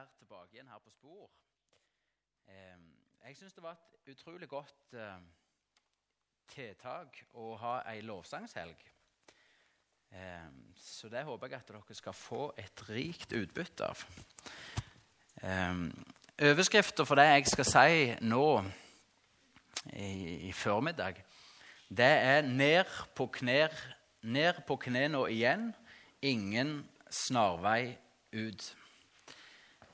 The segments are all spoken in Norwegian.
være tilbake igjen her på spor. Jeg syns det var et utrolig godt eh, tiltak å ha ei lovsangshelg. Så det håper jeg at dere skal få et rikt utbytte av. Overskriften for det jeg skal si nå i, formiddag, det er 'ned på knær, ned på knærne igjen', ingen snarvei ut.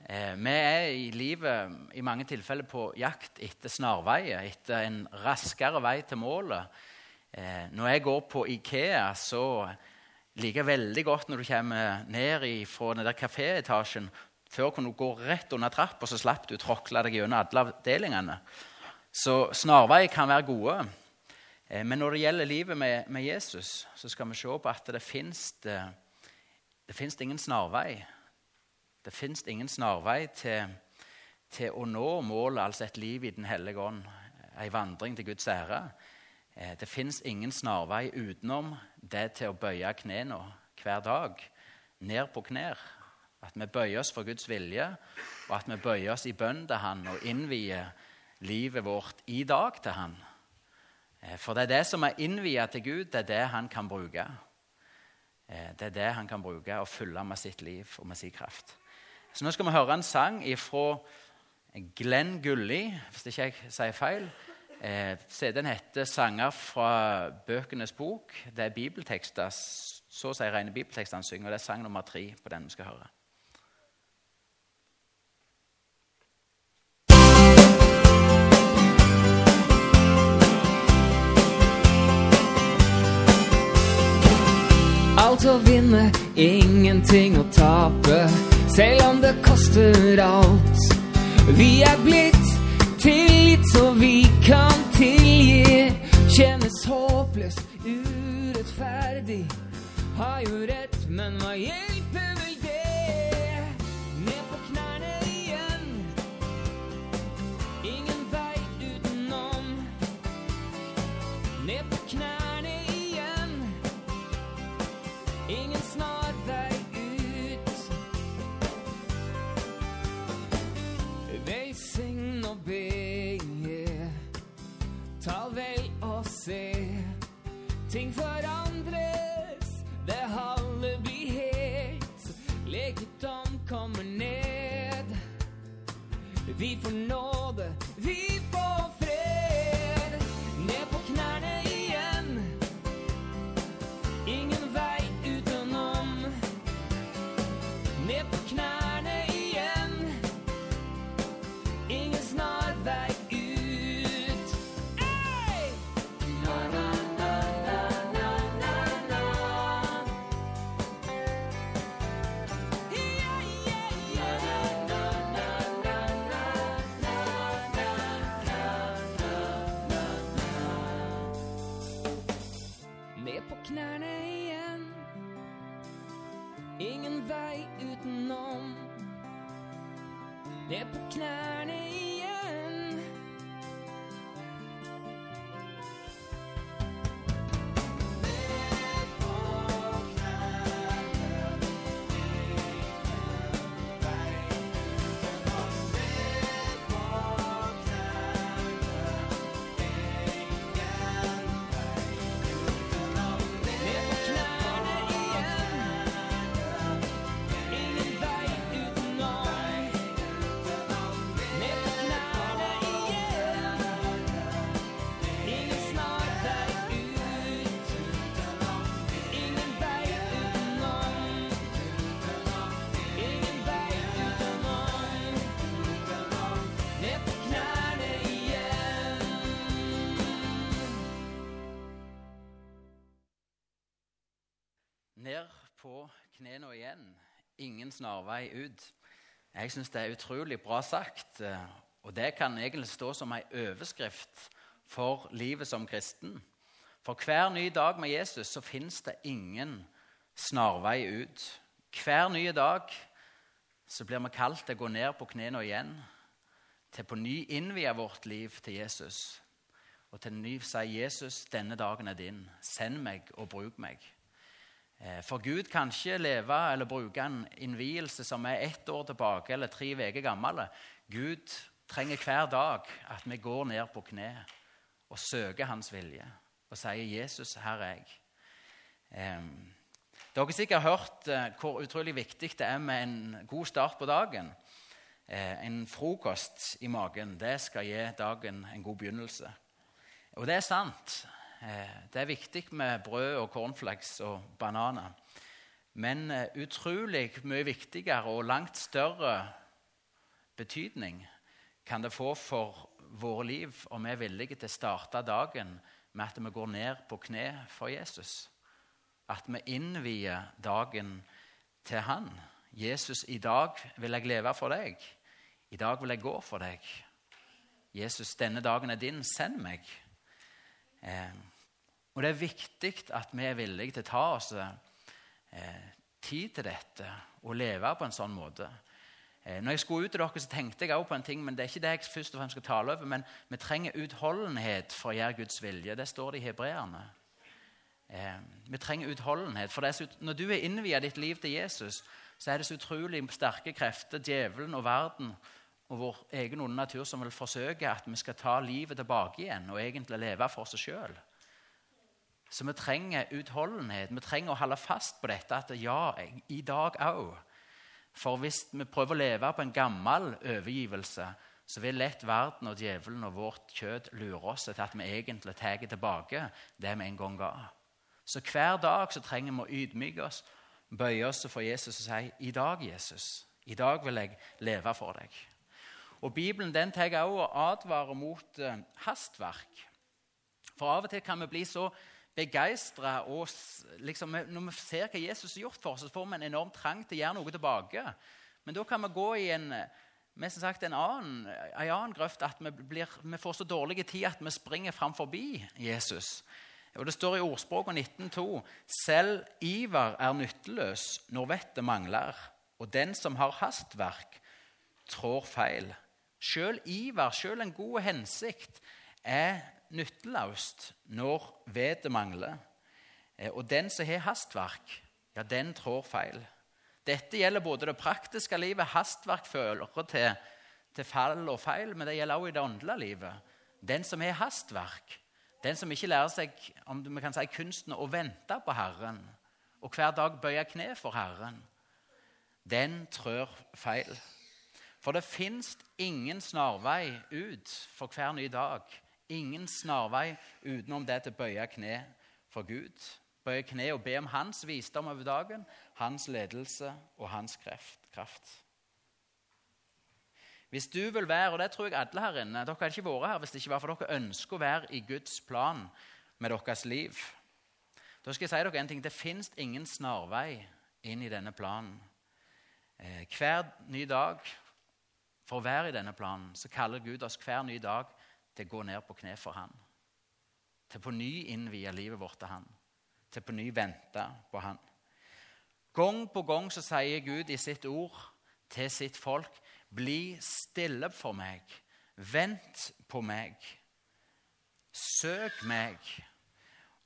Eh, vi er i livet i mange tilfeller på jakt etter snarveier, etter en raskere vei til målet. Eh, når jeg går på Ikea, så liker jeg veldig godt når du kommer ned fra den der kaféetasjen. Før kunne du gå rett under trappa, så slapp du å tråkle deg gjennom alle avdelingene. Så snarveier kan være gode. Eh, men når det gjelder livet med, med Jesus, så skal vi se på at det fins ingen snarvei. Det fins ingen snarvei til, til, å nå målet, altså et liv i Den hellige ånd, ei vandring til Guds ære. Eh, det fins ingen snarvei utenom det til å bøye knærne hver dag, ned på knær. At vi bøyer oss for Guds vilje, og at vi bøyer oss i bønn til Han og innvier livet vårt i dag til Han. Eh, for det er det som er innviet til Gud, det er det Han kan bruke. Eh, det er det Han kan bruke og fylle med sitt liv og med sin kraft. Så nå skal vi høre en sang fra Glenn Gulli, hvis ikke jeg sier feil. Eh, CD-en heter 'Sanger fra bøkenes bok'. Det er bibeltekster, så å si rene bibeltekster han synger. og Det er sang nummer tre på den vi skal høre. Alt å vinne, ingenting å tape. Selv om det koster alt. Vi er blitt tilgitt så vi kan tilgi. Kjennes håpløst urettferdig. Har jo rett, men hva hjelper Og se. Ting forandres, det halve blir helt. Legedom kommer ned. Vi får nåde, vi får ned snarvei ut. Jeg syns det er utrolig bra sagt. Eh, og det kan egentlig stå som ei overskrift for livet som kristen. For hver ny dag med Jesus så fins det ingen snarvei ut. Hver nye dag så blir vi kalt til å gå ned på knærne igjen. Til på ny innvie vårt liv til Jesus. Og til ny si 'Jesus, denne dagen er din. Send meg og bruk meg'. Eh, For Gud kan ikke leve eller bruke en innvielse som er ett år tilbake eller tre uker gammel. Gud trenger hver dag at vi går ned på kne og søker Hans vilje og sier 'Jesus, her er jeg'. Dere har sikkert hørt eh, hvor utrolig viktig det er med en god start på dagen. Eh, En frokost i magen det skal gi dagen en god begynnelse. Og det er sant. Eh, Det er viktig med brød og cornflakes og bananer. Men eh, utrolig mye viktigere og langt større betydning kan det få for våre liv om vi er villige til å starte dagen med at vi går ned på kne for Jesus. At vi innvier dagen til Han. Jesus, i dag vil jeg leve for deg. I dag vil jeg gå for deg. Jesus, denne dagen er din. Send meg. Eh, og det er viktig at vi er villige til å ta oss eh, tid til dette og leve på en sånn måte. Eh, når jeg skulle ut til dere, så tenkte jeg også på en ting, men det er ikke det jeg først og fremst skal tale over. Men vi trenger utholdenhet for å gjøre Guds vilje. Det står det i hebreerne. Eh, vi trenger utholdenhet. For så, når du er innviet ditt liv til Jesus, så er det så utrolig sterke krefter, djevelen og verden og vår egen onde natur, som vil forsøke at vi skal ta livet tilbake igjen og egentlig leve for oss sjøl. Så vi trenger utholdenhet. Vi trenger å holde fast på dette at ja, i dag òg. For hvis vi prøver å leve på en gammel overgivelse, så vil lett verden og djevelen og vårt kjød lure oss til at vi egentlig tar tilbake det vi en gang ga. Så hver dag så trenger vi å ydmyke oss, bøye oss for Jesus og si i dag, Jesus, i dag vil jeg leve for deg. Og Bibelen den tar også og advarer mot eh, hastverk. For av og til kan vi bli så begeistra liksom, Når vi ser hva Jesus har gjort for oss, så får vi en enorm trang til å gjøre noe tilbake. Men da kan vi gå i en, eh, sagt en annen, en annen grøft at vi, blir, vi får så dårlig tid at vi springer fram forbi Jesus. Og Det står i ordspråket 19.2.: Selv iver er nytteløs når vettet mangler, og den som har hastverk, trår feil. Sjøl iver, sjøl en god hensikt, er nytteløst når vedet mangler. Eh, Og den som har hastverk, ja, den trår feil. Dette gjelder både det praktiske livet, hastverk føler til, til fall og feil, men det gjelder også i det åndelige livet. Den som har hastverk, den som ikke lærer seg om vi kan si, kunsten å vente på Herren, og hver dag bøye kne for Herren, den trør feil. For det fins ingen snarvei ut for hver ny dag. Ingen snarvei utenom det til å bøye kne for Gud. Bøye kne og be om hans visdom over dagen, hans ledelse og hans kraft. Hvis du vil være, og det tror jeg alle her inne Dere hadde ikke vært her hvis det ikke var for dere ønsker å være i Guds plan med deres liv. Da skal jeg si dere en ting. Det fins ingen snarvei inn i denne planen. Eh, hver ny dag, for å være i denne planen, så kaller Gud oss hver ny dag til å gå ned på kne for Han. Til på ny innvie livet vårt til Han. Til på ny vente på Han. Gang på gang så sier Gud i sitt ord til sitt folk bli stille for meg. Vent på meg. Søk meg.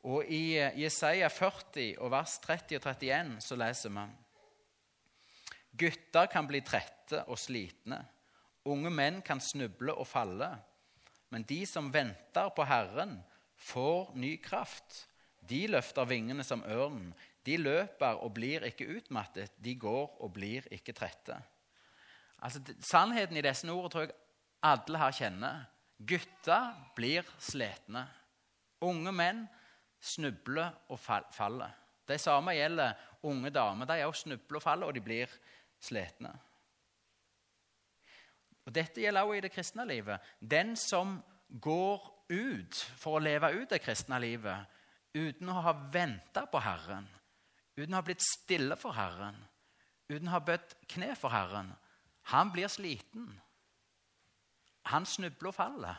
Og i eh, Jesaja 40 og vers 30 og 31 så leser vi Gutter kan bli trette og slitne. Unge menn kan snuble og falle. Men de som venter på Herren, får ny kraft. De løfter vingene som ørnen. De løper og blir ikke utmattet. De går og blir ikke trette. Altså, Sannheten i disse ordene tror jeg alle her kjenner. Gutter blir slitne. Unge menn snubler og fall- faller. Det samme gjelder unge damer. De også snubler og faller, og de blir slitne. Og Dette gjelder også i det kristne livet. Den som går ut for å leve ut det kristne livet uten å ha venta på Herren, uten å ha blitt stille for Herren, uten å ha bøtt kne for Herren, han blir sliten. Han snubler og faller.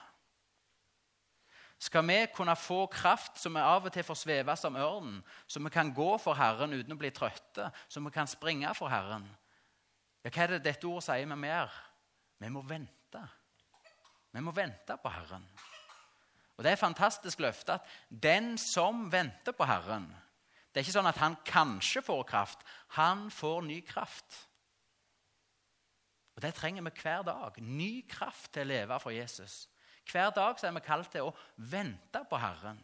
Skal vi kunne få kraft som vi av og til får sveve som ørnen, så vi kan gå for Herren uten å bli trøtte, så vi kan springe for Herren ja, Hva er det dette ordet sier vi mer? Vi må vente. Vi må vente på Herren. Og Det er et fantastisk løfte at den som venter på Herren, Det er ikke sånn at han kanskje får kraft. Han får ny kraft. Og Det trenger vi hver dag. Ny kraft til å leve for Jesus. Hver dag er vi kalt til å vente på Herren.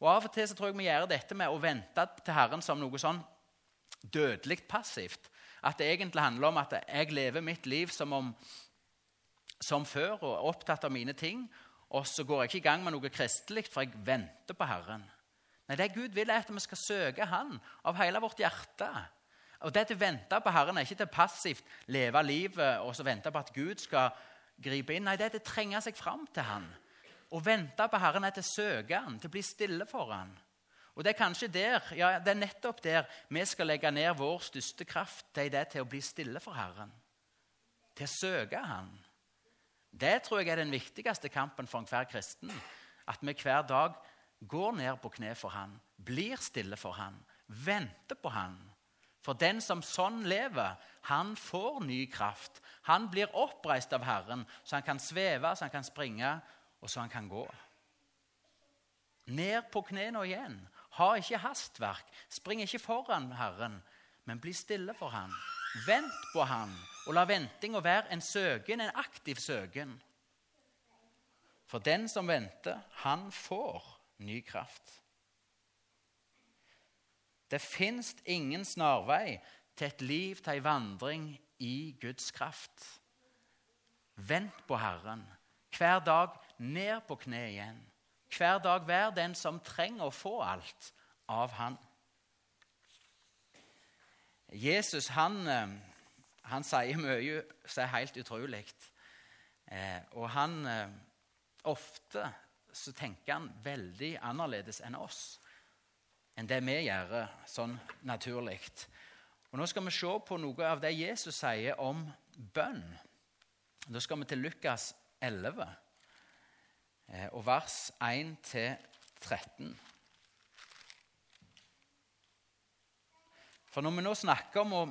Og Av og til så tror jeg vi gjør dette med å vente til Herren som noe sånn dødelig passivt. At det egentlig handler om at jeg lever mitt liv som, om, som før og er opptatt av mine ting. Og så går jeg ikke i gang med noe kristelig, for jeg venter på Herren. Nei, Det Gud vil, er at vi skal søke Han av hele vårt hjerte. Og Det å vente på Herren er ikke til passivt leve livet og så vente på at Gud skal gripe inn. Nei, det er å trenge seg fram til Han. Å vente på Herren er til å søke Han, til å bli stille for Han. Og Det er kanskje der, ja, det er nettopp der vi skal legge ned vår største kraft. Det er det til å bli stille for Herren. Til å søke Han. Det tror jeg er den viktigste kampen for enhver kristen. At vi hver dag går ned på kne for Han, blir stille for Han, venter på Han. For den som sånn lever, han får ny kraft. Han blir oppreist av Herren, så han kan sveve, så han kan springe, og så han kan gå. Ned på knærne igjen. Ha ikke hastverk. Spring ikke foran Herren, men bli stille for Han. Vent på Han, og la ventinga være en søken, en aktiv søken. For den som venter, han får ny kraft. Det fins ingen snarvei til et liv, til ei vandring i Guds kraft. Vent på Herren. Hver dag ned på kne igjen. Hver dag vær den som trenger å få alt av Han. Jesus han, eh, han sier mye som er helt utrolig. Eh, og han eh, Ofte så tenker han veldig annerledes enn oss. Enn det vi gjør sånn naturlig. Og Nå skal vi se på noe av det Jesus sier om bønn. Da skal vi til Lukas 11, og vers 1-13. For når vi nå snakker om å,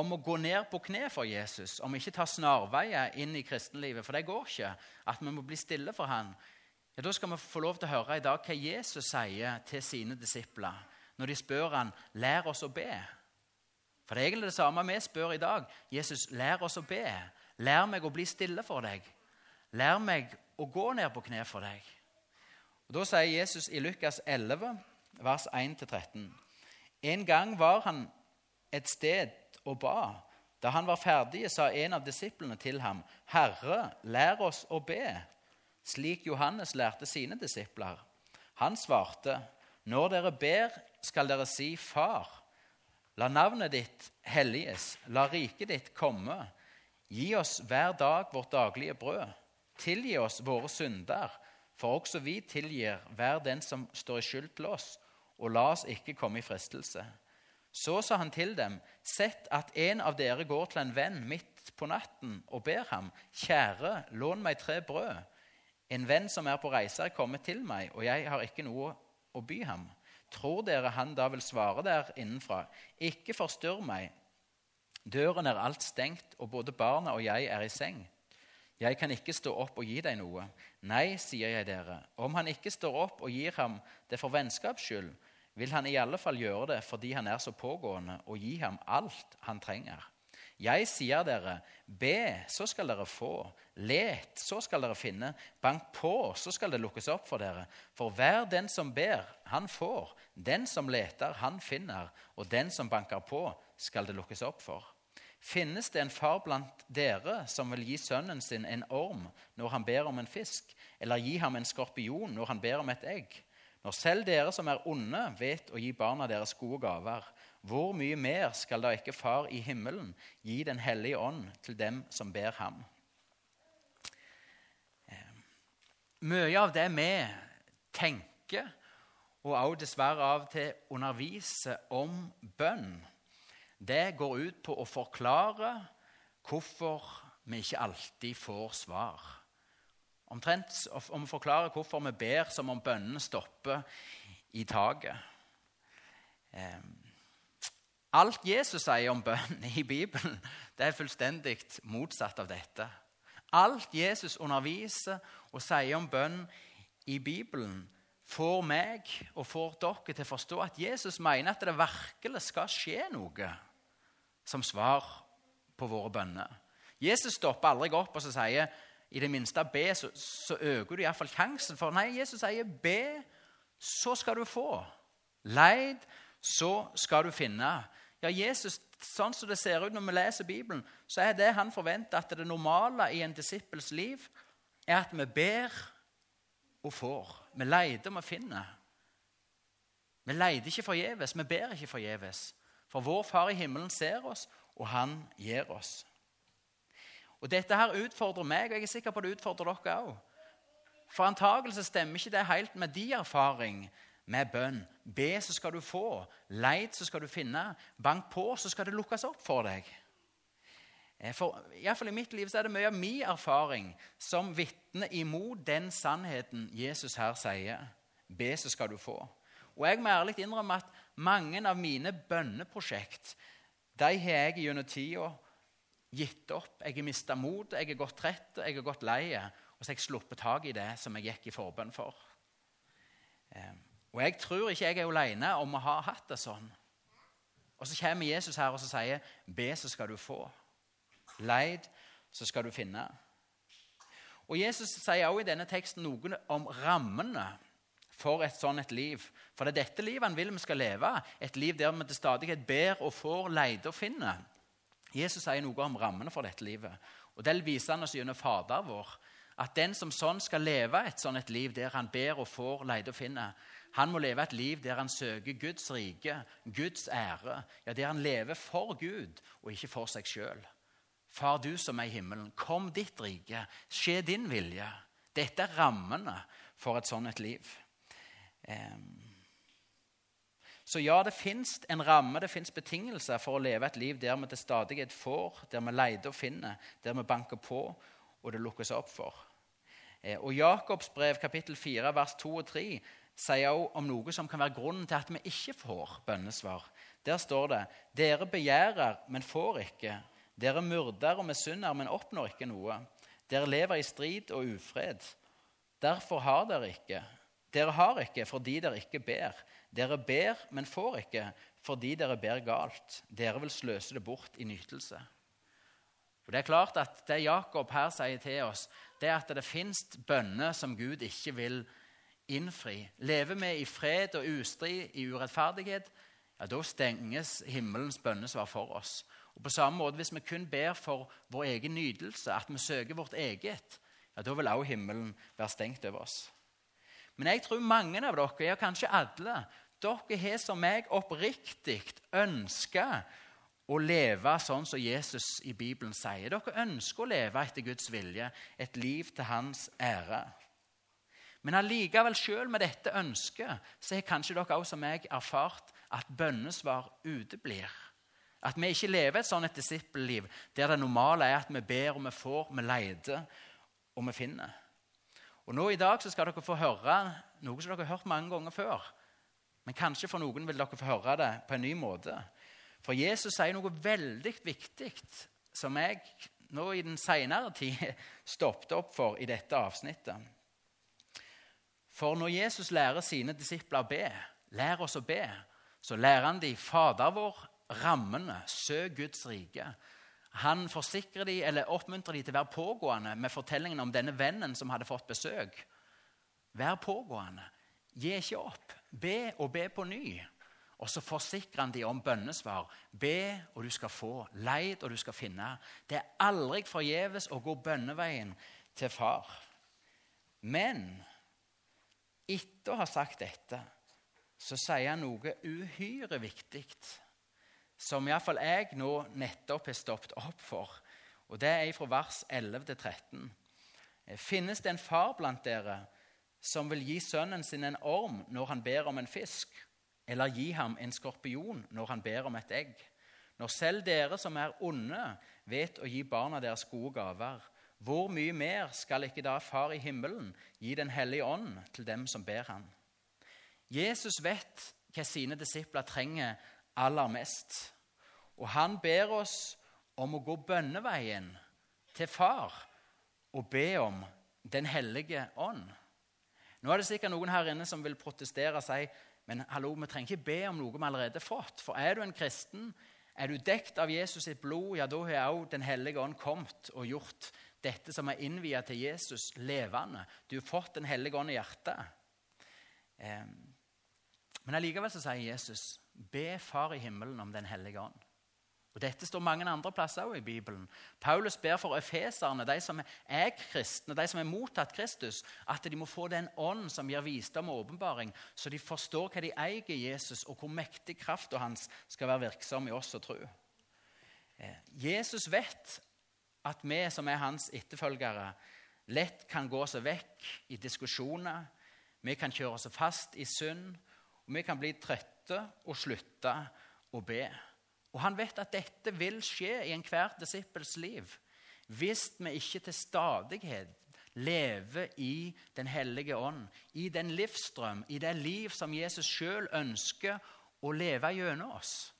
om å, gå ned på kne for Jesus, om vi ikke tar snarveier inn i kristenlivet, for det går ikke, at vi må bli stille for han, ja, da skal vi få lov til å høre i dag hva Jesus sier til sine disipler når de spør han, 'Lær oss å be'. For det er egentlig det samme vi spør i dag. Jesus, lær oss å be. Lær meg å bli stille for deg. Lær meg å gå ned på kne for deg. Og Da sier Jesus i Lukas 11, vers 1-13.: en gang var han et sted og ba. Da han var ferdig, sa en av disiplene til ham, 'Herre, lær oss å be', slik Johannes lærte sine disipler. Han svarte, 'Når dere ber, skal dere si:" 'Far, la navnet ditt helliges, la riket ditt komme.' 'Gi oss hver dag vårt daglige brød.' 'Tilgi oss våre synder, for også vi tilgir hver den som står i skyld til oss.' og la oss ikke komme i fristelse. Så sa han til dem, sett at en av dere går til en venn midt på natten og ber ham, kjære, lån meg tre brød. En venn som er på reise, er kommet til meg, og jeg har ikke noe å by ham. Tror dere han da vil svare der innenfra, ikke forstyrr meg. Døren er alt stengt, og både barna og jeg er i seng. Jeg kan ikke stå opp og gi deg noe. Nei, sier jeg dere, om han ikke står opp og gir ham det for vennskaps skyld, vil han i alle fall gjøre det fordi han er så pågående, og gi ham alt han trenger. Jeg sier dere, be, så skal dere få. Let, så skal dere finne. Bank på, så skal det lukkes opp for dere. For hver den som ber, han får. Den som leter, han finner. Og den som banker på, skal det lukkes opp for. Finnes det en far blant dere som vil gi sønnen sin en orm når han ber om en fisk, eller gi ham en skorpion når han ber om et egg? Når selv dere som er onde, vet å gi barna deres gode gaver, hvor mye mer skal da ikke Far i himmelen gi Den hellige ånd til dem som ber ham? Eh, mye av det vi tenker, og også dessverre av og til underviser om bønn, det går ut på å forklare hvorfor vi ikke alltid får svar. Omtrent om å forklare hvorfor vi ber som om bønnen stopper i taket. Alt Jesus sier om bønn i Bibelen, det er fullstendig motsatt av dette. Alt Jesus underviser og sier om bønn i Bibelen, får meg og får dere til å forstå at Jesus mener at det virkelig skal skje noe som svar på våre bønner. Jesus stopper aldri opp og så sier i det minste be, så, så øker du iallfall sjansen. For nei, Jesus sier be, så skal du få. Leid, så skal du finne. Ja, Jesus, sånn som det ser ut når vi leser Bibelen, så er det han forventer at det normale i en disippels liv er at vi ber og får. Vi leter og vi finner. Vi leter ikke forgjeves, vi ber ikke forgjeves. For vår Far i himmelen ser oss, og han gir oss. Og Dette her utfordrer meg, og jeg er sikker på det utfordrer dere òg. For antakelse stemmer ikke det helt med de erfaring med bønn. Be, så skal du få. Leit, så skal du finne. Bank på, så skal det lukkes opp for deg. Eh, for Iallfall I mitt liv så er det mye av min erfaring som vitner imot den sannheten Jesus her sier. Be, så skal du få. Og jeg må ærlig innrømme at mange av mine bønneprosjekt de har jeg gjennom tida gitt opp. Jeg har mista motet, jeg har gått trett, jeg har gått lei. Og så har jeg sluppet tak i det som jeg gikk i forbønn for. Eh, og jeg tror ikke jeg er alene om å ha hatt det sånn. Og så kommer Jesus her og sier, 'Be, så skal du få'. Leid, så skal du finne. Og Jesus sier også i denne teksten noe om rammene for et sånt et liv. For det er dette livet han vil vi skal leve. Et liv der vi til stadighet ber og får, leter og finner. Jesus sier noe om rammene for dette livet. Og Det viser han oss gjennom Fader vår. At den som sånn skal leve et sånt et liv der han ber og får, leter og finner, han må leve et liv der han søker Guds rike, Guds ære. Ja, Der han lever for Gud og ikke for seg sjøl. Far, du som er i himmelen, kom ditt rike. Skje din vilje. Dette er rammene for et sånt et liv. Så ja, det fins en ramme, det fins betingelser for å leve et liv der vi til stadighet får, der vi leter og finner, der vi banker på, og det lukkes opp for. Eh, og Jakobs brev, kapittel 4, vers 2 og 3, sier også om noe som kan være grunnen til at vi ikke får bønnesvar. Der står det dere begjærer, men får ikke. Dere myrder og misunner, men oppnår ikke noe. Dere lever i strid og ufred. Derfor har dere ikke. Dere har ikke fordi dere ikke ber. Dere ber, men får ikke fordi dere ber galt. Dere vil sløse det bort i nytelse. Og Det er klart at det Jakob her sier til oss, det er at det fins bønner som Gud ikke vil innfri. Lever vi i fred og ustrid, i urettferdighet, ja, da stenges himmelens bønnesvar for oss. Og på samme måte, Hvis vi kun ber for vår egen nytelse, at vi søker vårt eget, ja, da vil også himmelen være stengt over oss. Men jeg tror mange av dere, ja kanskje alle, dere har som meg oppriktig ønska å leve sånn som Jesus i Bibelen sier. Dere ønsker å leve etter Guds vilje, et liv til Hans ære. Men allikevel, selv med dette ønsket, så har kanskje dere også som meg erfart at bønnesvar uteblir. At vi ikke lever et sånt et disippelliv der det normale er at vi ber og vi får, vi leter og vi finner. Og nå I dag så skal dere få høre noe som dere har hørt mange ganger før. Men kanskje for noen vil dere få høre det på en ny måte. For Jesus sier noe veldig viktig som jeg nå i den senere tid stoppet opp for i dette avsnittet. For når Jesus lærer sine disipler å be, lær oss å be, så lærer han de Fader vår, rammene, søk Guds rike. Han forsikrer de, eller oppmuntrer de til å være pågående med fortellingen om denne vennen som hadde fått besøk. Vær pågående. Gi ikke opp. Be og be på ny. Og så forsikrer han de om bønnesvar. Be, og du skal få. Leid, og du skal finne. Det er aldri forgjeves å gå bønneveien til far. Men etter å ha sagt dette så sier han noe uhyre viktig som iallfall jeg nå nettopp har stoppet opp for. Og Det er fra vers 11 til 13. Finnes det en far blant dere som vil gi sønnen sin en orm når han ber om en fisk, eller gi ham en skorpion når han ber om et egg? Når selv dere som er onde, vet å gi barna deres gode gaver, hvor mye mer skal ikke da Far i himmelen gi Den hellige ånd til dem som ber han? Jesus vet hva sine disipler trenger aller mest. Og han ber oss om å gå bønneveien til Far og be om Den hellige ånd. Nå er det sikkert noen her inne som vil protestere og si men hallo, vi trenger ikke be om noe vi allerede har fått. For er du en kristen, er du dekt av Jesus sitt blod, ja, da har òg Den hellige ånd kommet og gjort dette som er innvia til Jesus, levende. Du har fått Den hellige ånd i hjertet. Men allikevel så sier Jesus, be Far i himmelen om Den hellige ånd. Og Dette står mange andre plasser også i Bibelen. Paulus ber for efeserne, de som er kristne, de som er mottatt Kristus, at de må få den ånd som gir visdom og åpenbaring, så de forstår hva de eier i Jesus, og hvor mektig krafta hans skal være virksom i oss og tro. Eh, Jesus vet at vi som er hans etterfølgere, lett kan gå oss vekk i diskusjoner. Vi kan kjøre oss fast i synd, og vi kan bli trøtte og slutte å be. Og han vet at dette vil skje i enhver disippels liv hvis vi ikke til stadighet lever i Den hellige ånd, i den livsstrøm, i det liv som Jesus sjøl ønsker å leve gjennom oss.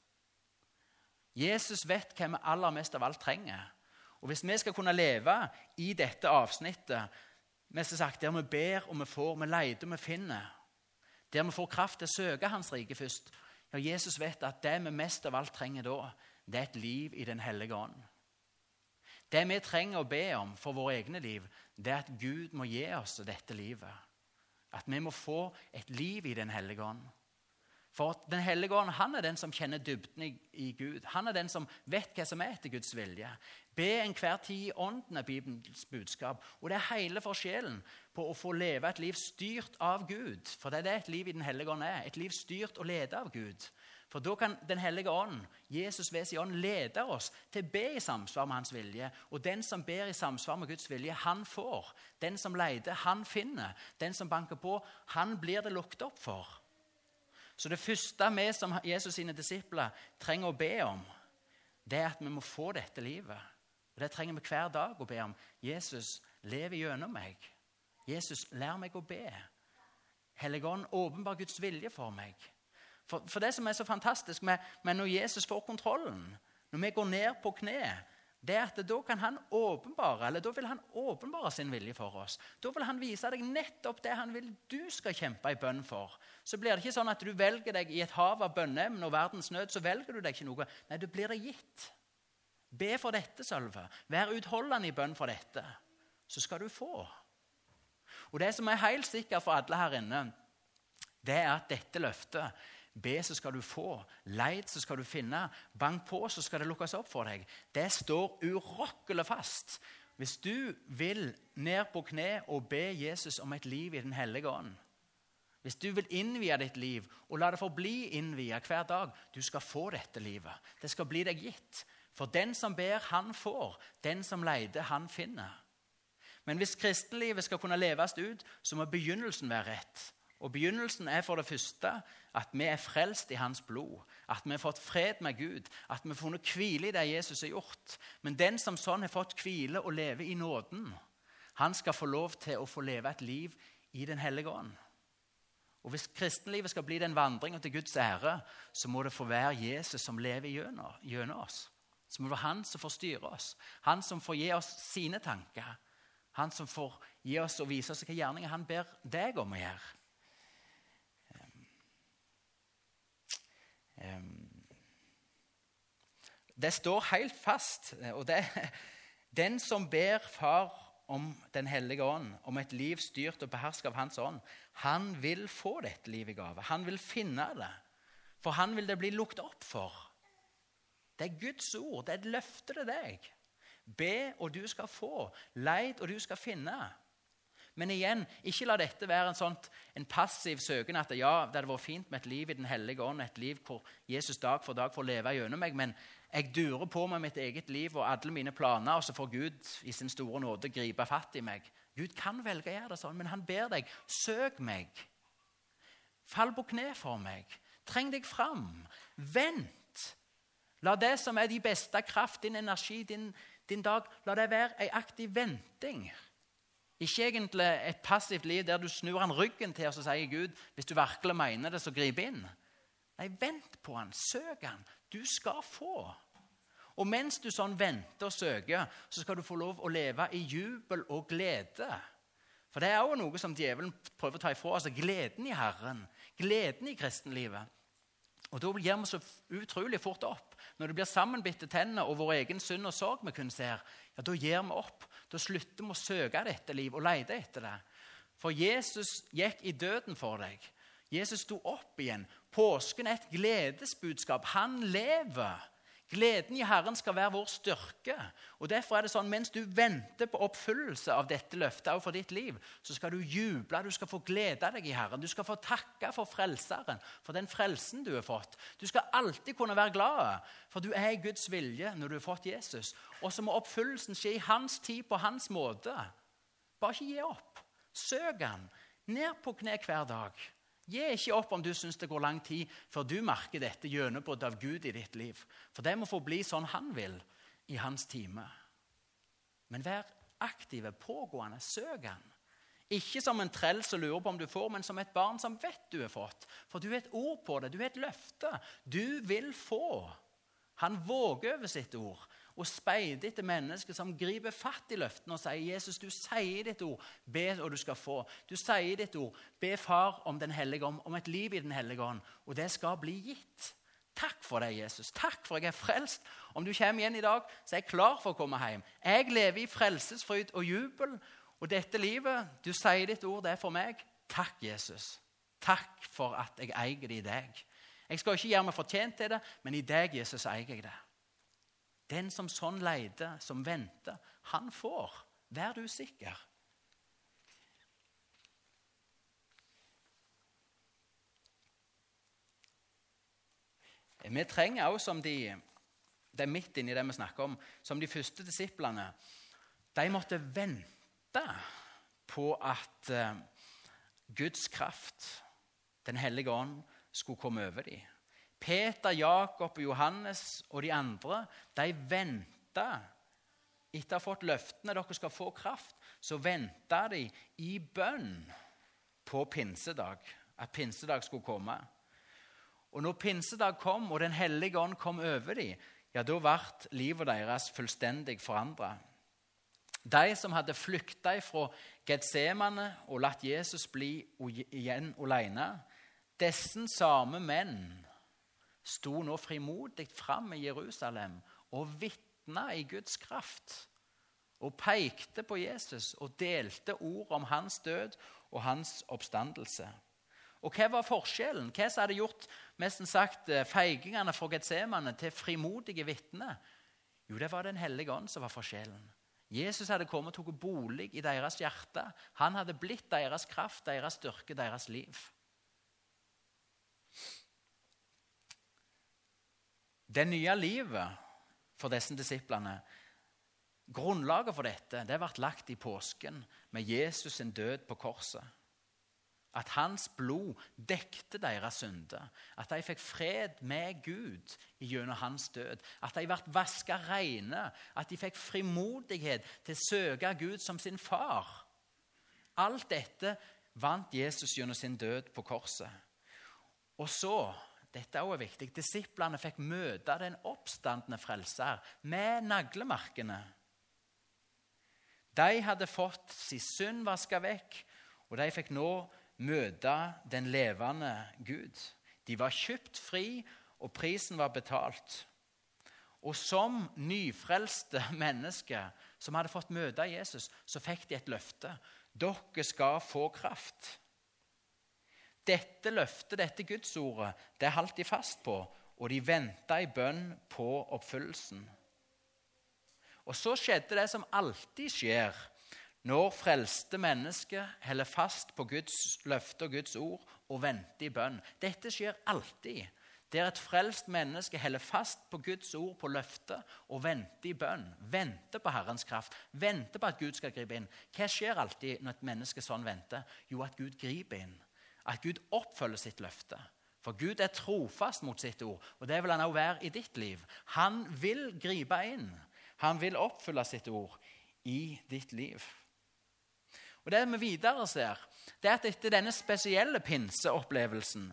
Jesus vet hva vi aller mest av alt trenger. Og Hvis vi skal kunne leve i dette avsnittet mest sagt, der vi ber og vi får, vi leter og vi finner, der vi får kraft til å søke Hans rike først når Jesus vet at det vi mest av alt trenger da, det er et liv i Den hellige ånd. Det vi trenger å be om for våre egne liv, det er at Gud må gi oss dette livet. At vi må få et liv i Den hellige ånd. For Den hellige ånd han er den som kjenner dybden i, Gud. Han er den som vet hva som er etter Guds vilje. Be enhver tid i ånden er Bibelens budskap. Og det er hele forskjellen på å få leve et liv styrt av Gud. For det er det et liv i Den hellige ånd er. Et liv styrt og ledet av Gud. For da kan Den hellige ånd, Jesus ved sin ånd, lede oss til å be i samsvar med hans vilje. Og den som ber i samsvar med Guds vilje, han får. Den som leter, han finner. Den som banker på, han blir det lukket opp for. Så det første vi som Jesus sine disipler trenger å be om, det er at vi må få dette livet. Og Det trenger vi hver dag å be om. Jesus, lev gjennom meg. Jesus, lær meg å be. Helligånd, åpenbar Guds vilje for meg. For, for, det som er så fantastisk med, med når Jesus får kontrollen, når vi går ned på kne det er at da kan han åpenbare, eller da vil han åpenbare sin vilje for oss. Da vil han vise deg nettopp det han vil du skal kjempe i bønn for. Så blir det ikke sånn at du velger deg i et hav av bønneemn og verdens nød, så velger du deg ikke noe. Nei, du blir det gitt. Be for dette, Sølve. Vær utholdende i bønn for dette. Så skal du få. Og det som er helt sikkert for alle her inne, det er at dette løftet Be, så skal du få. Leit, så skal du finne. Bank på, så skal det lukkes opp for deg. Det står urokkelig fast. Hvis du vil ned på kne og be Jesus om et liv i Den hellige ånd Hvis du vil innvie ditt liv og la det forbli innvia hver dag Du skal få dette livet. Det skal bli deg gitt. For den som ber, han får. Den som leter, han finner. Men hvis kristenlivet skal kunne leves ut, så må begynnelsen være rett. Og Begynnelsen er for det første at vi er frelst i hans blod. At vi har fått fred med Gud. At vi har funnet hvile i det Jesus har gjort. Men den som sånn har fått hvile og leve i nåden, han skal få lov til å få leve et liv i Den hellige ånd. Og Hvis kristenlivet skal bli den vandringa til Guds ære, så må det få være Jesus som lever gjennom oss. Så må det være han som får styre oss. Han som får gi oss sine tanker. Han som får gi oss og vise oss hvilke gjerninger han ber deg om å gjøre. Det står helt fast. og det Den som ber Far om Den hellige ånd, om et liv styrt og behersket av Hans ånd, han vil få dette livet i gave. Han vil finne det. For han vil det bli lukket opp for. Det er Guds ord. Det er et løfte til deg. Be, og du skal få. Leit, og du skal finne. Men igjen, ikke la dette være en, sånt, en passiv søken at ja, det hadde vært fint med et liv i Den hellige ånd, et liv hvor Jesus dag for dag får leve gjennom meg, men jeg durer på med mitt eget liv og alle mine planer, og så får Gud i sin store nåde gripe fatt i meg. Gud kan velge å gjøre det sånn, men han ber deg, søk meg. Fall på kne for meg. Treng deg fram. Vent. La det som er de beste kraft, din energi, din, din dag, la det være ei aktiv venting. Ikke egentlig et passivt liv der du snur han ryggen til og så sier Gud, hvis du virkelig mener det, så grip inn. Nei, vent på han, søk han. Du skal få. Og mens du sånn venter og søker, så skal du få lov å leve i jubel og glede. For det er òg noe som djevelen prøver å ta ifra oss. Altså gleden i Herren. Gleden i kristenlivet. Og Da gir vi så utrolig fort opp. Når det blir sammenbitte tenner og vår egen synd og sorg vi kun ser, ja, da gir vi opp. Da slutter vi å søke dette liv og lete etter det. For Jesus gikk i døden for deg. Jesus sto opp igjen. Påsken er et gledesbudskap. Han lever. Gleden i Herren skal være vår styrke. Og derfor er det sånn, Mens du venter på oppfyllelse av dette løftet for ditt liv, så skal du juble, du skal få glede deg i Herren. Du skal få takke for Frelseren, for den frelsen du har fått. Du skal alltid kunne være glad, for du er i Guds vilje når du har fått Jesus. Og så må oppfyllelsen skje i hans tid, på hans måte. Bare ikke gi opp. Søk han. Ned på kne hver dag. Gi ikke opp om du syns det går lang tid før du merker dette gjennombruddet av Gud i ditt liv. For det må få bli sånn han vil i hans time. Men vær aktive, pågående, søk han. Ikke som en trell som lurer på om du får, men som et barn som vet du har fått. For du har et ord på det, du har et løfte. Du vil få. Han våger over sitt ord og speider etter mennesker som griper fatt i løftene og sier, 'Jesus, du sier ditt ord, be, og du skal få.' Du sier ditt ord, be Far om Den hellige ånd, om et liv i Den hellige ånd, og det skal bli gitt. Takk for deg, Jesus. Takk for jeg er frelst. Om du kommer igjen i dag, så er jeg klar for å komme hjem. Jeg lever i frelsesfryd og jubel. Og dette livet, du sier ditt ord, det er for meg. Takk, Jesus. Takk for at jeg eier det i deg. Jeg skal ikke gjøre meg fortjent til det, men i deg, Jesus, eier jeg det. Den som sånn leter, som venter, han får. Vær du sikker. Vi trenger også, som de det er midt inni det vi snakker om, som de første disiplene De måtte vente på at uh, Guds kraft, Den hellige ånd, skulle komme over dem. Peter, Jakob, Johannes og de andre de venta etter å ha fått løftene dere skal få kraft. Så venta de i bønn på pinsedag, at pinsedag skulle komme. Og når pinsedag kom, og Den hellige ånd kom over dem, ja, da ble livet deres fullstendig forandra. De som hadde flykta fra Getsemane og latt Jesus bli igjen alene, disse samme menn sto nå frimodig fram i Jerusalem og vitna i Guds kraft. Og pekte på Jesus og delte ord om hans død og hans oppstandelse. Og Hva var forskjellen? Hva som hadde gjort nesten sagt, eh, feigingene fra Getsemane til frimodige vitner? Jo, det var Den hellige ånd som var forskjellen. Jesus hadde kommet og tatt bolig i deres hjerte. Han hadde blitt deres kraft, deres styrke, deres liv. Det nye livet for disse disiplene Grunnlaget for dette det ble lagt i påsken med Jesus sin død på korset. At hans blod dekte deres synder. At de fikk fred med Gud gjennom hans død. At de ble vaska rene. At de fikk frimodighet til å søke Gud som sin far. Alt dette vant Jesus gjennom sin død på korset. Og så dette er også viktig. Disiplene fikk møte den oppstandende frelser med naglemarkene. De hadde fått sin synd vaska vekk, og de fikk nå møte den levende Gud. De var kjøpt fri, og prisen var betalt. Og som nyfrelste mennesker som hadde fått møte Jesus, så fikk de et løfte. Dere skal få kraft. Dette løftet, dette gudsordet, det holdt de fast på, og de venta i bønn på oppfyllelsen. Og så skjedde det som alltid skjer når frelste mennesker holder fast på Guds løfte og Guds ord og venter i bønn. Dette skjer alltid. Der et frelst menneske holder fast på Guds ord, på løftet, og venter i bønn. Venter på Herrens kraft, venter på at Gud skal gripe inn. Hva skjer alltid når et menneske sånn venter? Jo, at Gud griper inn at Gud oppfølger sitt løfte. For Gud er trofast mot sitt ord, og det vil han også være i ditt liv. Han vil gripe inn. Han vil oppfylle sitt ord i ditt liv. Og Det vi videre ser, det er at etter denne spesielle pinseopplevelsen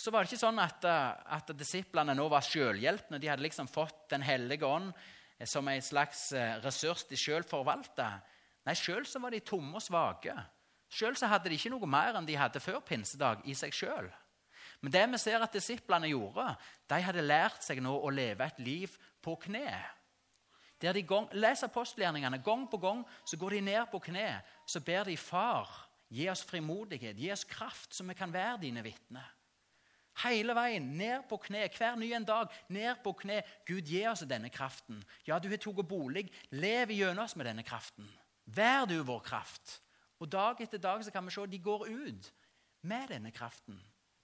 så var det ikke sånn at, at disiplene nå var selvhjelpne. De hadde liksom fått Den hellige ånd som en slags eh, ressurs de sjøl forvalta. Nei, sjøl så var de tomme og svake. Sjøl hadde de ikke noe mer enn de hadde før pinsedag i seg sjøl. Men det vi ser at disiplene gjorde, de hadde lært seg nå å leve et liv på kne. Der de gang, Les apostelgjerningene. Gang på gang så går de ned på kne så ber de Far, gi oss frimodighet, gi oss kraft, så vi kan være dine vitner. Hele veien ned på kne, hver ny en dag. ned på kne. Gud, gi oss denne kraften. Ja, du har tatt bolig. Lev gjennom oss med denne kraften. Vær du vår kraft. Og Dag etter dag så kan vi se de går ut med denne kraften.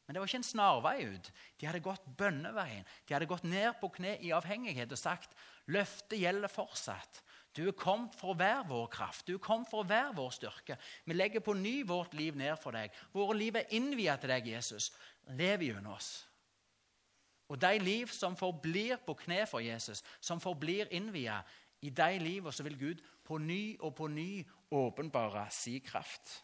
Men det var ikke en snarvei ut. De hadde gått bønneveien. De hadde gått ned på kne i avhengighet og sagt løftet gjelder fortsatt. Du er kommet for å være vår kraft. Du er kommet for å være vår styrke. Vi legger på ny vårt liv ned for deg. Våre liv er innviet til deg, Jesus. Lev gjennom oss. Og de liv som forblir på kne for Jesus, som forblir innviet, i de livene så vil Gud på ny og på ny åpenbare si kraft.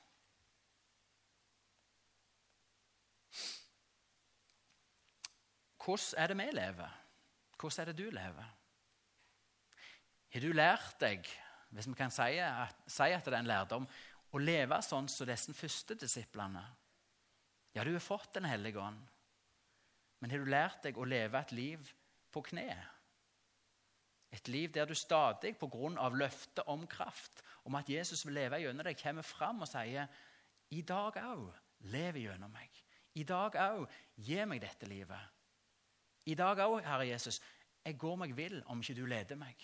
Hvordan er det vi lever? Hvordan er det du lever? Har du lært deg, hvis vi kan si at, si at det er en lærdom, å leve sånn som disse første disiplene? Ja, du har fått Den hellige ånd. Men har du lært deg å leve et liv på kne? Et liv der du stadig, på grunn av løftet om kraft, om at Jesus vil leve gjennom deg, kommer fram og sier i dag òg lev gjennom meg. I dag òg gi meg dette livet. I dag òg, Herre Jesus, jeg går meg vill om ikke du leder meg.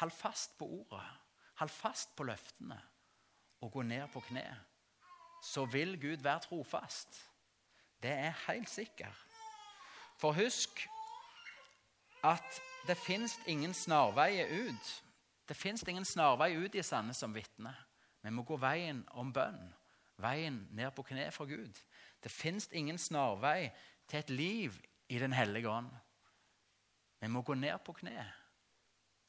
Hold fast på ordet. Hold fast på løftene og gå ned på kne. Så vil Gud være trofast. Det er helt sikkert. For husk at det fins ingen snarveier ut. Det fins ingen snarvei ut i Sandnes som vitne. Vi må gå veien om bønn, veien ned på kne for Gud. Det fins ingen snarvei til et liv i Den hellige ånd. Vi må gå ned på kne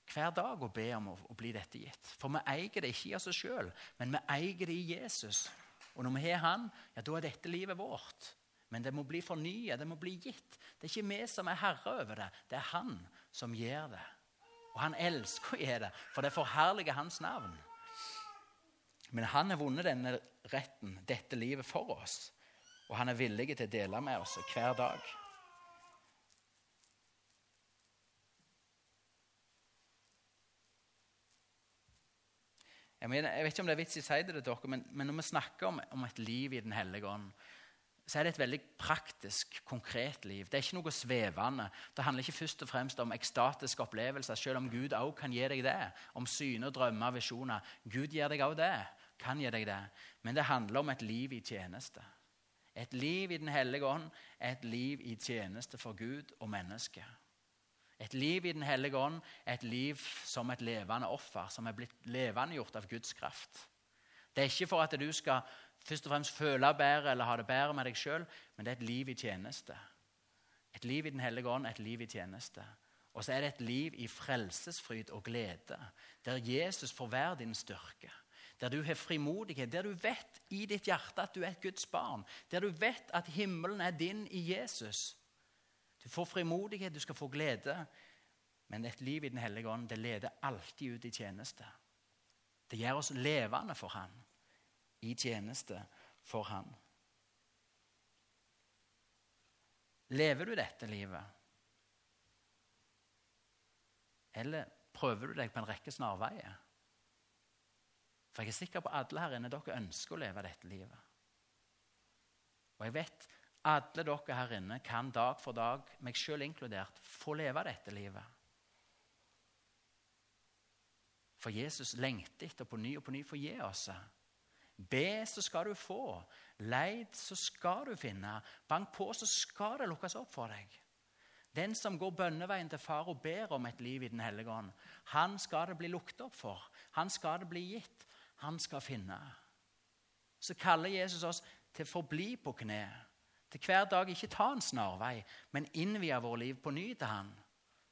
hver dag og be om å, å bli dette gitt. For vi eier det ikke i oss sjøl, men vi eier det i Jesus. Og når vi har Han, ja, da er dette livet vårt. Men det må bli fornyet, det må bli gitt. Det er ikke vi som er herre over det, det er Han som gjør det. Og han elsker å gjøre det, for det forherliger hans navn. Men han har vunnet denne retten, dette livet, for oss. Og han er villig til å dele med oss hver dag. Jeg, mener, jeg, vet ikke om det er vits i å si det til dere, men, men, når vi snakker om, om, et liv i Den hellige ånd, så er det et veldig praktisk, konkret liv. Det er ikke noe svevende. Det handler ikke først og fremst om ekstatiske opplevelser, selv om Gud også kan gi deg det. Om syner, drømmer, visjoner. Gud gir deg også det. Kan gi deg det. Men det handler om et liv i tjeneste. Et liv i Den hellige ånd er et liv i tjeneste for Gud og mennesket. Et liv i Den hellige ånd er et liv som et levende offer, som er blitt levendegjort av Guds kraft. Det er ikke for at du skal først og fremst føle bedre eller ha det bedre med deg sjøl, men det er et liv i tjeneste. Et liv i Den hellige ånd et liv i tjeneste. Og så er det et liv i frelsesfryd og glede, der Jesus får være din styrke der du har frimodighet, der du vet i ditt hjerte at du er et Guds barn, der du vet at himmelen er din i Jesus. Du får frimodighet, du skal få glede, men et liv i Den hellige ånd det leder alltid ut i tjeneste. Det gjør oss levende for Han, i tjeneste for Han. Lever du dette livet? Eller prøver du deg på en rekke snarveier? For jeg er sikker på at alle her inne dere ønsker å leve dette livet. Og jeg vet alle dere her inne kan dag for dag, meg sjøl inkludert, få leve dette livet. For Jesus lengter etter på ny og på ny å gi oss. Be, så skal du få. Leid, så skal du finne. Bank på, så skal det lukkes opp for deg. Den som går bønneveien til far og ber om et liv i Den hellige ånd, han skal det bli lukket opp for. Han skal det bli gitt han skal finne. Så kaller Jesus oss til å forbli på kne. Til hver dag ikke ta en snarvei, men innvie vårt liv på ny til Han.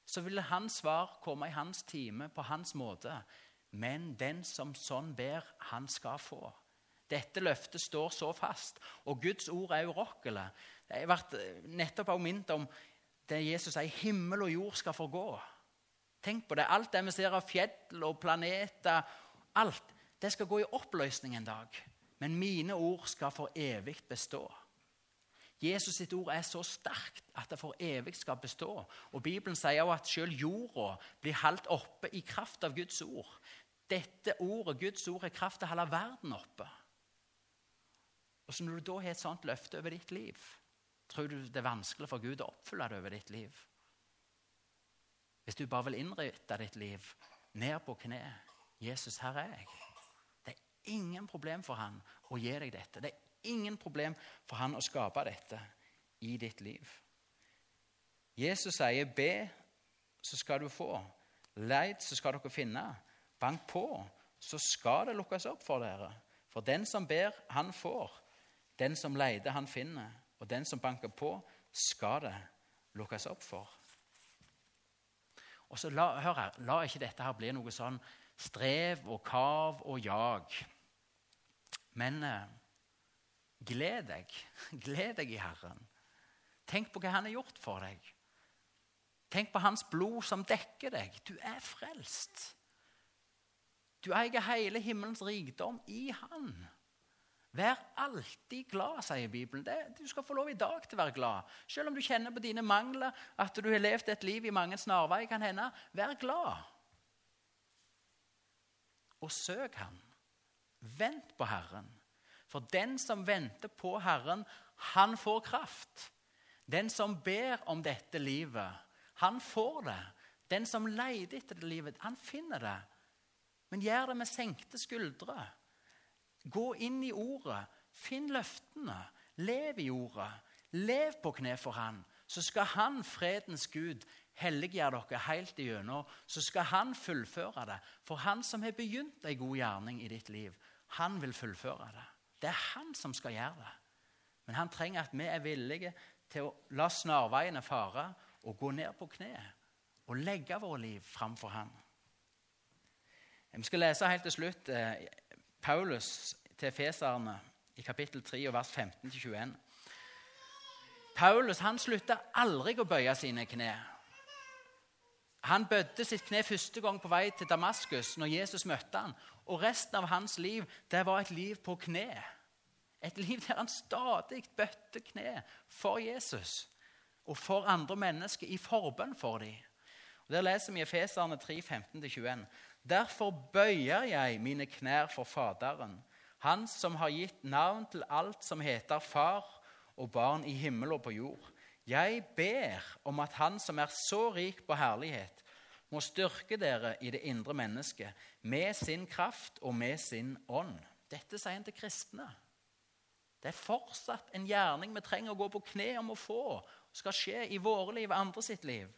Så vil hans svar komme i hans time, på hans måte. Men den som sånn ber, han skal få. Dette løftet står så fast, og Guds ord er urokkelige. Jeg ble nettopp minnet om det Jesus sier himmel og jord skal forgå. Tenk på det. Alt det vi ser av fjell og planeter Alt det skal gå i oppløsning en dag, men mine ord skal for evig bestå. Jesus sitt ord er så sterkt at det for evig skal bestå. Og Bibelen sier også at selv jorda blir holdt oppe i kraft av Guds ord. Dette ordet, Guds ord, er kraft til å holde verden oppe. Og så Når du da har et sånt løfte over ditt liv, tror du det er vanskelig for Gud å oppfylle det over ditt liv? Hvis du bare vil innrette ditt liv ned på kne Jesus, her er jeg. Det er ingen problem for han å gi deg dette. Det er ingen problem for han å skape dette i ditt liv. Jesus sier, 'Be, så skal du få'. 'Leid, så skal dere finne'. 'Bank på, så skal det lukkes opp for dere'. For den som ber, han får. Den som leter, han finner. Og den som banker på, skal det lukkes opp for. Og så la, hør her, la ikke dette her bli noe sånn strev og kav og jag. Men eh, gled deg. Gled deg i Herren. Tenk på hva Han har gjort for deg. Tenk på Hans blod som dekker deg. Du er frelst. Du eier hele himmelens rikdom i Han. Vær alltid glad, sier Bibelen. Det, du skal få lov i dag til å være glad. Selv om du kjenner på dine mangler, at du har levd et liv i mange snarveier, kan hende. Vær glad. Og søk Han. Vent på Herren. For den som venter på Herren, han får kraft. Den som ber om dette livet, han får det. Den som leter etter det livet, han finner det. Men gjør det med senkte skuldre. Gå inn i ordet. Finn løftene. Lev i ordet. Lev på kne for Han. Så skal Han, fredens Gud, helliggjøre dere helt igjennom. Så skal Han fullføre det. For Han som har begynt en god gjerning i ditt liv, han vil fullføre det. Det er han som skal gjøre det. Men han trenger at vi er villige til å la snarveiene fare og gå ned på kne og legge våre liv framfor han. Vi skal lese helt til slutt eh, Paulus til Feserne i kapittel 3 vers 15-21. Paulus han slutta aldri å bøye sine kne. Han bødde sitt kne første gang på vei til Damaskus når Jesus møtte han, og resten av hans liv det var et liv på kne. Et liv der han stadig bøtte kne for Jesus og for andre mennesker i forbønn for dem. Og Der leser vi i Efeserne 3, 15-21. Derfor bøyer jeg mine knær for Faderen, Han som har gitt navn til alt som heter far og barn i himmel og på jord. Jeg ber om at Han som er så rik på herlighet, må styrke dere i det indre mennesket med sin kraft og med sin ånd. Dette sier han til kristne. Det er fortsatt en gjerning vi trenger å gå på kne om å få. skal skje i våre liv og andre sitt liv.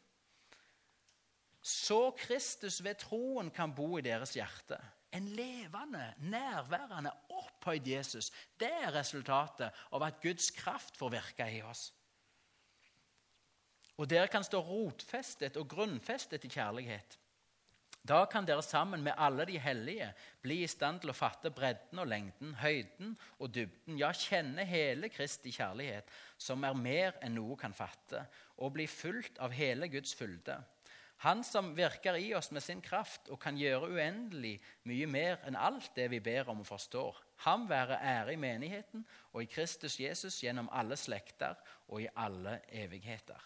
Så Kristus ved troen kan bo i deres hjerte. En levende, nærværende, opphøyd Jesus. Det er resultatet av at Guds kraft får virke i oss. Og dere kan stå rotfestet og grunnfestet i kjærlighet. Da kan dere sammen med alle de hellige bli i stand til å fatte bredden og lengden, høyden og dybden, ja, kjenne hele Kristi kjærlighet, som er mer enn noe kan fatte, og bli fulgt av hele Guds fylde. Han som virker i oss med sin kraft og kan gjøre uendelig mye mer enn alt det vi ber om og forstår. Ham være ære i menigheten og i Kristus Jesus gjennom alle slekter og i alle evigheter.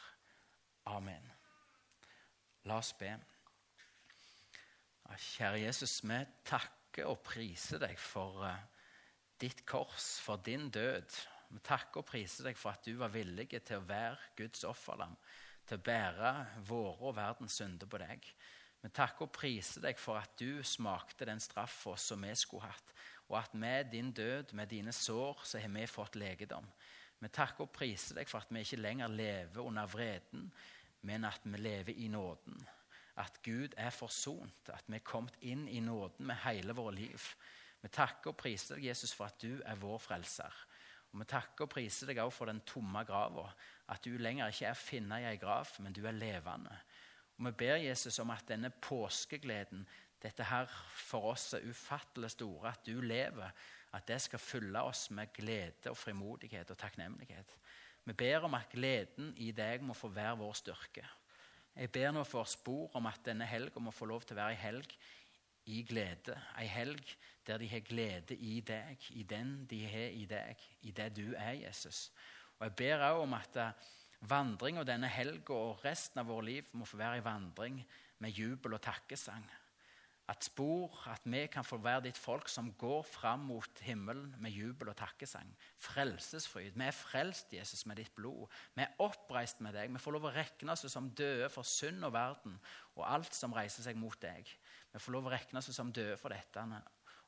Amen. La oss be. Kjære Jesus, vi takker og priser deg for uh, ditt kors, for din død. Vi takker og priser deg for at du var villig til å være Guds offerlam, til å bære våre og verdens synder på deg. Vi takker og priser deg for at du smakte den straffa som vi skulle hatt, og at med din død, med dine sår, så har vi fått legedom. Vi takker og priser deg for at vi ikke lenger lever under vreden, men at vi lever i nåden at Gud er forsont, at vi er kommet inn i nåden med hele vårt liv. Vi takker og priser deg, Jesus, for at du er vår frelser. Og Vi takker og priser deg også for den tomme grava, at du lenger ikke er å finne i ei grav, men du er levende. Og Vi ber Jesus om at denne påskegleden, dette her for oss er ufattelig store, at du lever, at det skal fylle oss med glede og frimodighet og takknemlighet. Vi ber om at gleden i deg må få være vår styrke. Jeg ber nå for spor om at denne helga må få lov til å være ei helg i glede. Ei helg der de har glede i deg, i den de har i deg, i det du er, Jesus. Og Jeg ber òg om at vandring og denne helga og resten av vårt liv må få være en vandring med jubel og takkesang. At spor, at vi kan få være ditt folk som går fram mot himmelen med jubel og takkesang. Frelsesfryd. Vi er frelst, Jesus, med ditt blod. Vi er oppreist med deg. Vi får lov å regne oss som døde for synd og verden og alt som reiser seg mot deg. Vi får lov å regne oss som døde for dette.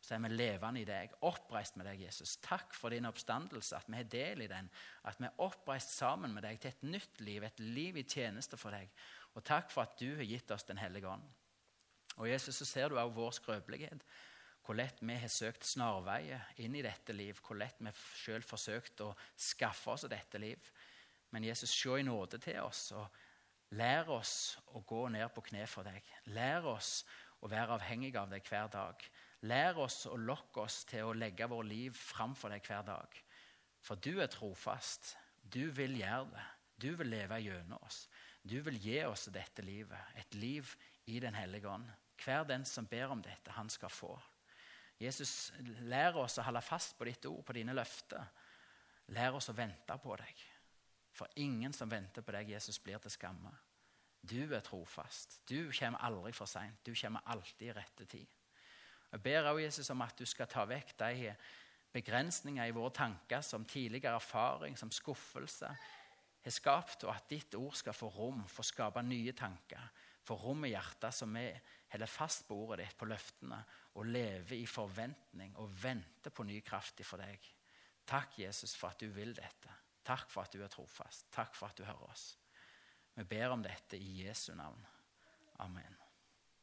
Så er vi levende i deg, oppreist med deg, Jesus. Takk for din oppstandelse, at vi har del i den. At vi er oppreist sammen med deg til et nytt liv, et liv i tjeneste for deg. Og takk for at du har gitt oss Den hellige ånd. Og Jesus, så ser du også vår skrøpelighet. Hvor lett vi har søkt snarveier inn i dette liv. Hvor lett vi sjøl forsøkt å skaffe oss dette liv. Men Jesus, se i nåde til oss og lær oss å gå ned på kne for deg. Lær oss å være avhengig av deg hver dag. Lær oss å lokke oss til å legge vår liv framfor deg hver dag. For du er trofast. Du vil gjøre det. Du vil leve gjennom oss. Du vil gi oss dette livet, et liv i Den hellige ånd. Hver den som ber om dette, han skal få. Jesus, lær oss å holde fast på ditt ord, på dine løfter. Lær oss å vente på deg. For ingen som venter på deg, Jesus, blir til skamme. Du er trofast. Du kommer aldri for seint. Du kommer alltid i rette tid. Jeg ber også Jesus om at du skal ta vekk de begrensninger i våre tanker som tidligere erfaring, som skuffelse, har skapt, og at ditt ord skal få rom for å skape nye tanker få rom i hjertet som vi holder fast på ordet ditt, på løftene, og lever i forventning og venter på ny kraft for deg. Takk, Jesus, for at du vil dette. Takk for at du er trofast. Takk for at du hører oss. Vi ber om dette i Jesu navn. Amen.